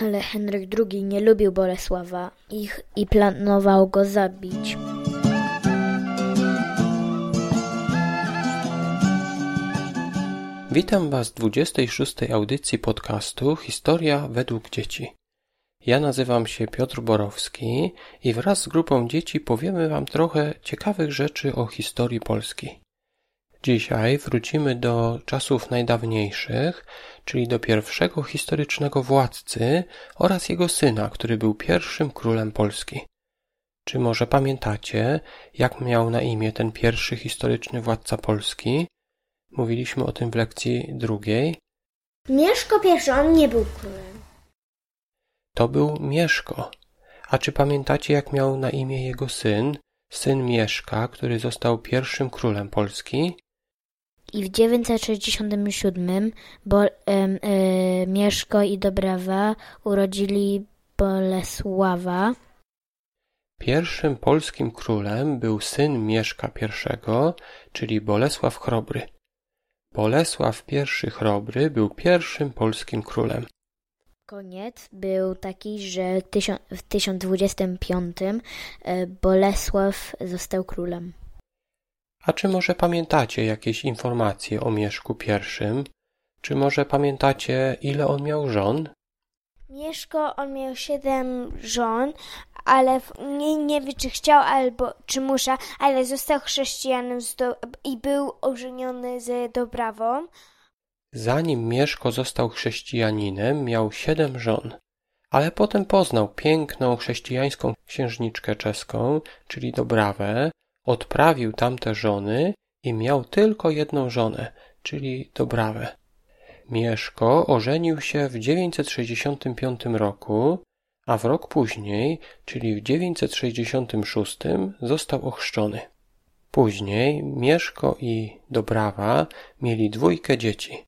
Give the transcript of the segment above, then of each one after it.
Ale Henryk II nie lubił Bolesława ich i planował go zabić. Witam Was w 26. audycji podcastu Historia według dzieci. Ja nazywam się Piotr Borowski i wraz z grupą dzieci powiemy Wam trochę ciekawych rzeczy o historii Polski. Dzisiaj wrócimy do czasów najdawniejszych, czyli do pierwszego historycznego władcy oraz jego syna, który był pierwszym królem Polski. Czy może pamiętacie, jak miał na imię ten pierwszy historyczny władca Polski? Mówiliśmy o tym w lekcji drugiej. Mieszko I, on nie był królem. To był Mieszko. A czy pamiętacie, jak miał na imię jego syn, syn Mieszka, który został pierwszym królem Polski? I w 967 bo, e, e, Mieszko i Dobrawa urodzili Bolesława. Pierwszym polskim królem był syn Mieszka I, czyli Bolesław Chrobry. Bolesław I Chrobry był pierwszym polskim królem. Koniec był taki, że w 1025 e, Bolesław został królem. A czy może pamiętacie jakieś informacje o Mieszku I? Czy może pamiętacie, ile on miał żon? Mieszko, on miał siedem żon, ale nie, nie wie, czy chciał albo czy musiał, ale został chrześcijanem i był ożeniony z Dobrawą. Zanim Mieszko został chrześcijaninem, miał siedem żon, ale potem poznał piękną chrześcijańską księżniczkę czeską, czyli Dobrawę, odprawił tamte żony i miał tylko jedną żonę, czyli Dobrawę. Mieszko ożenił się w 965 roku, a w rok później, czyli w 966, został ochrzczony. Później Mieszko i Dobrawa mieli dwójkę dzieci.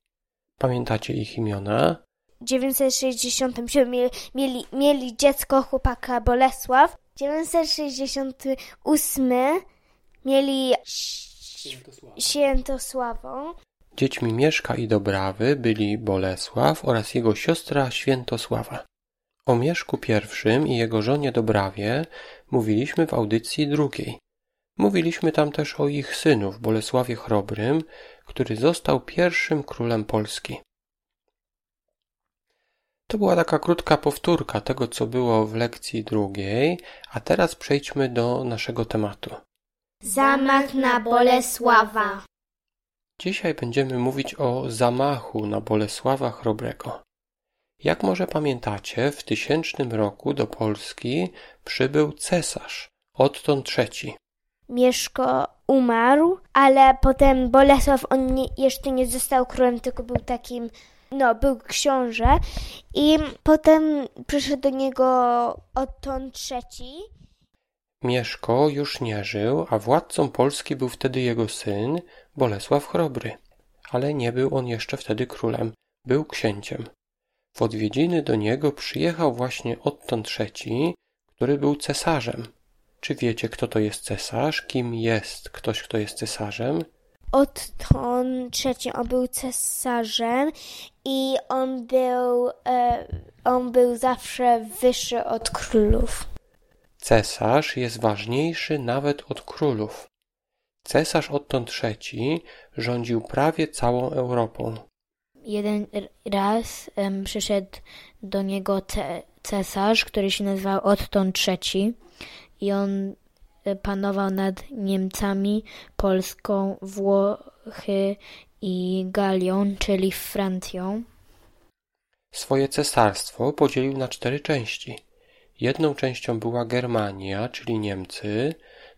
Pamiętacie ich imiona? W 967 mieli, mieli, dziecko chłopaka Bolesław. 968 mieli Świętosławą. Dziećmi Mieszka i Dobrawy byli Bolesław oraz jego siostra Świętosława. O Mieszku I i jego żonie Dobrawie mówiliśmy w audycji drugiej. Mówiliśmy tam też o ich synów Bolesławie Chrobrym, który został pierwszym królem Polski. To była taka krótka powtórka tego, co było w lekcji drugiej, a teraz przejdźmy do naszego tematu. Zamach na Bolesława. Dzisiaj będziemy mówić o zamachu na Bolesława Chrobrego. Jak może pamiętacie, w tysięcznym roku do Polski przybył cesarz, Otton III. Mieszko umarł, ale potem Bolesław, on nie, jeszcze nie został królem, tylko był takim, no, był książę i potem przyszedł do niego Otton III. Mieszko już nie żył, a władcą Polski był wtedy jego syn, Bolesław Chrobry. Ale nie był on jeszcze wtedy królem, był księciem. W odwiedziny do niego przyjechał właśnie Otton III, który był cesarzem. Czy wiecie, kto to jest cesarz? Kim jest ktoś, kto jest cesarzem? Otton III, on był cesarzem i on był, e, on był zawsze wyższy od królów. Cesarz jest ważniejszy nawet od królów. Cesarz Otton III rządził prawie całą Europą. Jeden raz przyszedł do niego cesarz, który się nazywał Otton III i on e, panował nad Niemcami, Polską, Włochy i Galią, czyli Francją. Swoje cesarstwo podzielił na cztery części. Jedną częścią była Germania, czyli Niemcy,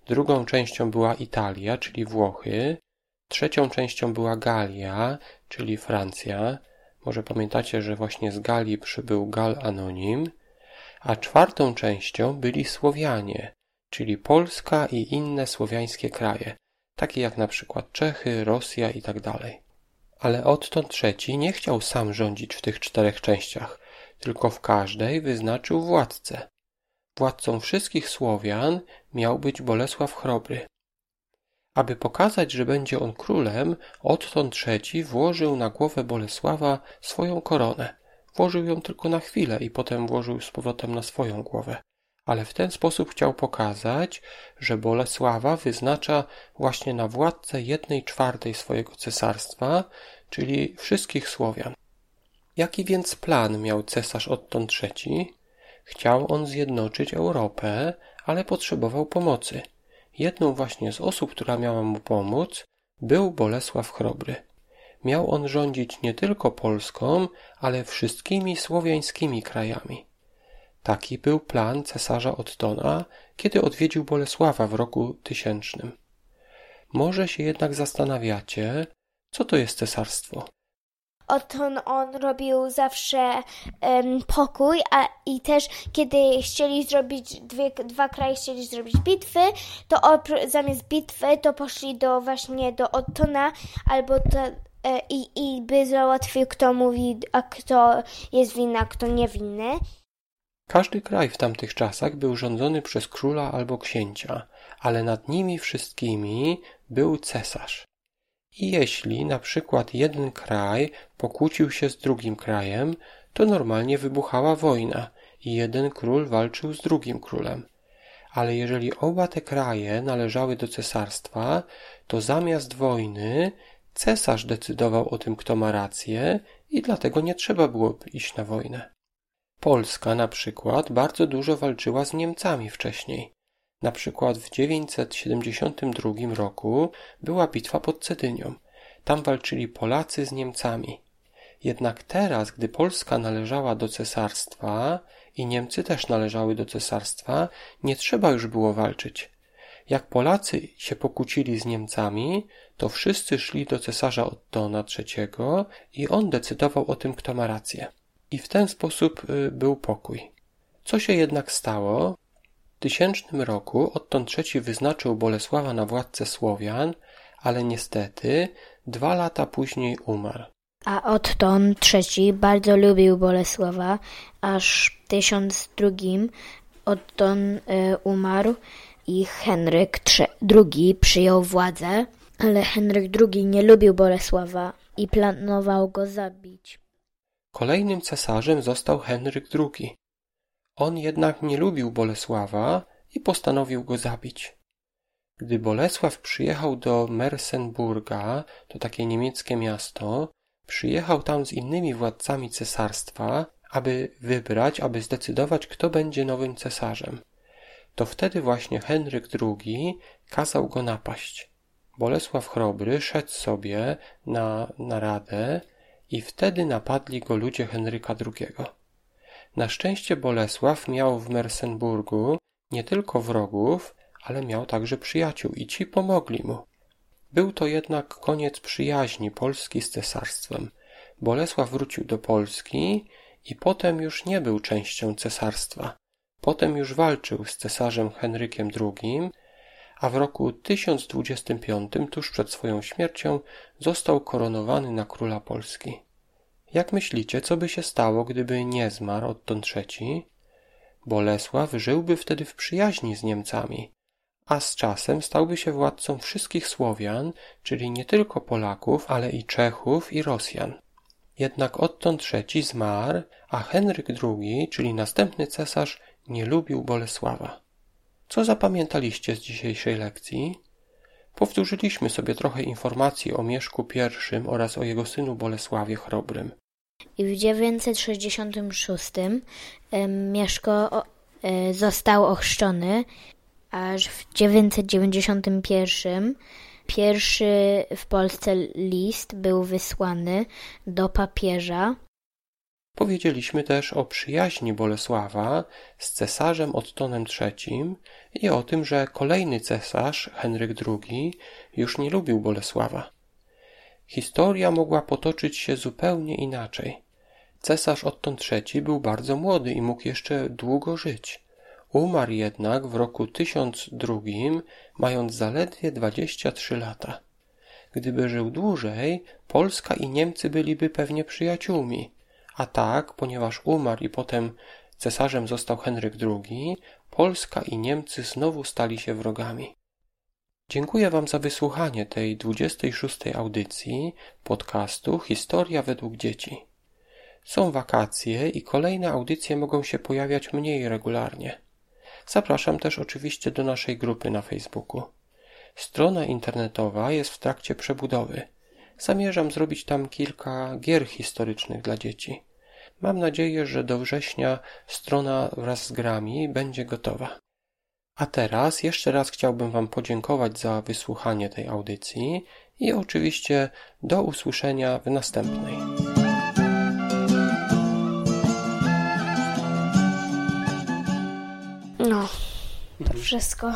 drugą częścią była Italia, czyli Włochy, trzecią częścią była Galia, czyli Francja. Może pamiętacie, że właśnie z Galii przybył Gal Anonim, a czwartą częścią byli Słowianie, czyli Polska i inne słowiańskie kraje, takie jak na przykład Czechy, Rosja itd. Tak Ale odtąd trzeci nie chciał sam rządzić w tych czterech częściach, tylko w każdej wyznaczył władcę. Władcą wszystkich Słowian miał być Bolesław Chrobry. Aby pokazać, że będzie on królem, odtąd trzeci włożył na głowę Bolesława swoją koronę, włożył ją tylko na chwilę i potem włożył z powrotem na swoją głowę. Ale w ten sposób chciał pokazać, że Bolesława wyznacza właśnie na władcę jednej czwartej swojego cesarstwa, czyli wszystkich Słowian. Jaki więc plan miał cesarz Otton III? Chciał on zjednoczyć Europę, ale potrzebował pomocy. Jedną właśnie z osób, która miała mu pomóc, był Bolesław Chrobry. Miał on rządzić nie tylko Polską, ale wszystkimi słowiańskimi krajami. Taki był plan cesarza Ottona, kiedy odwiedził Bolesława w roku tysięcznym. Może się jednak zastanawiacie, co to jest cesarstwo? Oton on robił zawsze um, pokój, a i też kiedy chcieli zrobić, dwie, dwa kraje chcieli zrobić bitwy, to opr- zamiast bitwy to poszli do właśnie do Otona albo to, e, i, i by załatwił kto mówi, a kto jest winny, a kto niewinny. Każdy kraj w tamtych czasach był rządzony przez króla albo księcia, ale nad nimi wszystkimi był cesarz. I jeśli na przykład jeden kraj pokłócił się z drugim krajem, to normalnie wybuchała wojna i jeden król walczył z drugim królem. Ale jeżeli oba te kraje należały do cesarstwa, to zamiast wojny cesarz decydował o tym, kto ma rację i dlatego nie trzeba było iść na wojnę. Polska na przykład bardzo dużo walczyła z Niemcami wcześniej. Na przykład w 972 roku była bitwa pod Cedynią. Tam walczyli Polacy z Niemcami. Jednak teraz, gdy Polska należała do cesarstwa i Niemcy też należały do cesarstwa, nie trzeba już było walczyć. Jak Polacy się pokłócili z Niemcami, to wszyscy szli do cesarza Ottona III i on decydował o tym, kto ma rację. I w ten sposób y, był pokój. Co się jednak stało? W tysięcznym roku Otton III wyznaczył Bolesława na władcę Słowian, ale niestety dwa lata później umarł. A Otton III bardzo lubił Bolesława, aż w 1002 Otton y, umarł i Henryk II przyjął władzę, ale Henryk II nie lubił Bolesława i planował go zabić. Kolejnym cesarzem został Henryk II. On jednak nie lubił Bolesława i postanowił go zabić. Gdy Bolesław przyjechał do Mersenburga, to takie niemieckie miasto, przyjechał tam z innymi władcami cesarstwa, aby wybrać, aby zdecydować, kto będzie nowym cesarzem. To wtedy właśnie Henryk II kazał go napaść. Bolesław Chrobry szedł sobie na naradę i wtedy napadli go ludzie Henryka II. Na szczęście Bolesław miał w Mersenburgu nie tylko wrogów, ale miał także przyjaciół i ci pomogli mu. Był to jednak koniec przyjaźni Polski z cesarstwem. Bolesław wrócił do Polski i potem już nie był częścią cesarstwa. Potem już walczył z cesarzem Henrykiem II, a w roku 1025, tuż przed swoją śmiercią, został koronowany na króla Polski. Jak myślicie, co by się stało, gdyby nie zmarł Otton III? Bolesław żyłby wtedy w przyjaźni z Niemcami, a z czasem stałby się władcą wszystkich Słowian, czyli nie tylko Polaków, ale i Czechów i Rosjan. Jednak Otton III zmarł, a Henryk II, czyli następny cesarz, nie lubił Bolesława. Co zapamiętaliście z dzisiejszej lekcji? Powtórzyliśmy sobie trochę informacji o Mieszku I oraz o jego synu Bolesławie Chrobrym. W 966 Mieszko e, został ochrzczony, aż w 991 pierwszy w Polsce list był wysłany do papieża. Powiedzieliśmy też o przyjaźni Bolesława z cesarzem Ottonem III i o tym, że kolejny cesarz, Henryk II, już nie lubił Bolesława. Historia mogła potoczyć się zupełnie inaczej. Cesarz Otton III był bardzo młody i mógł jeszcze długo żyć. Umarł jednak w roku 1002, mając zaledwie 23 lata. Gdyby żył dłużej, Polska i Niemcy byliby pewnie przyjaciółmi. A tak, ponieważ umarł i potem cesarzem został Henryk II, Polska i Niemcy znowu stali się wrogami. Dziękuję Wam za wysłuchanie tej 26. audycji podcastu Historia według dzieci. Są wakacje i kolejne audycje mogą się pojawiać mniej regularnie. Zapraszam też oczywiście do naszej grupy na Facebooku. Strona internetowa jest w trakcie przebudowy. Zamierzam zrobić tam kilka gier historycznych dla dzieci. Mam nadzieję, że do września strona wraz z grami będzie gotowa. A teraz jeszcze raz chciałbym Wam podziękować za wysłuchanie tej audycji i oczywiście do usłyszenia w następnej. No, to wszystko.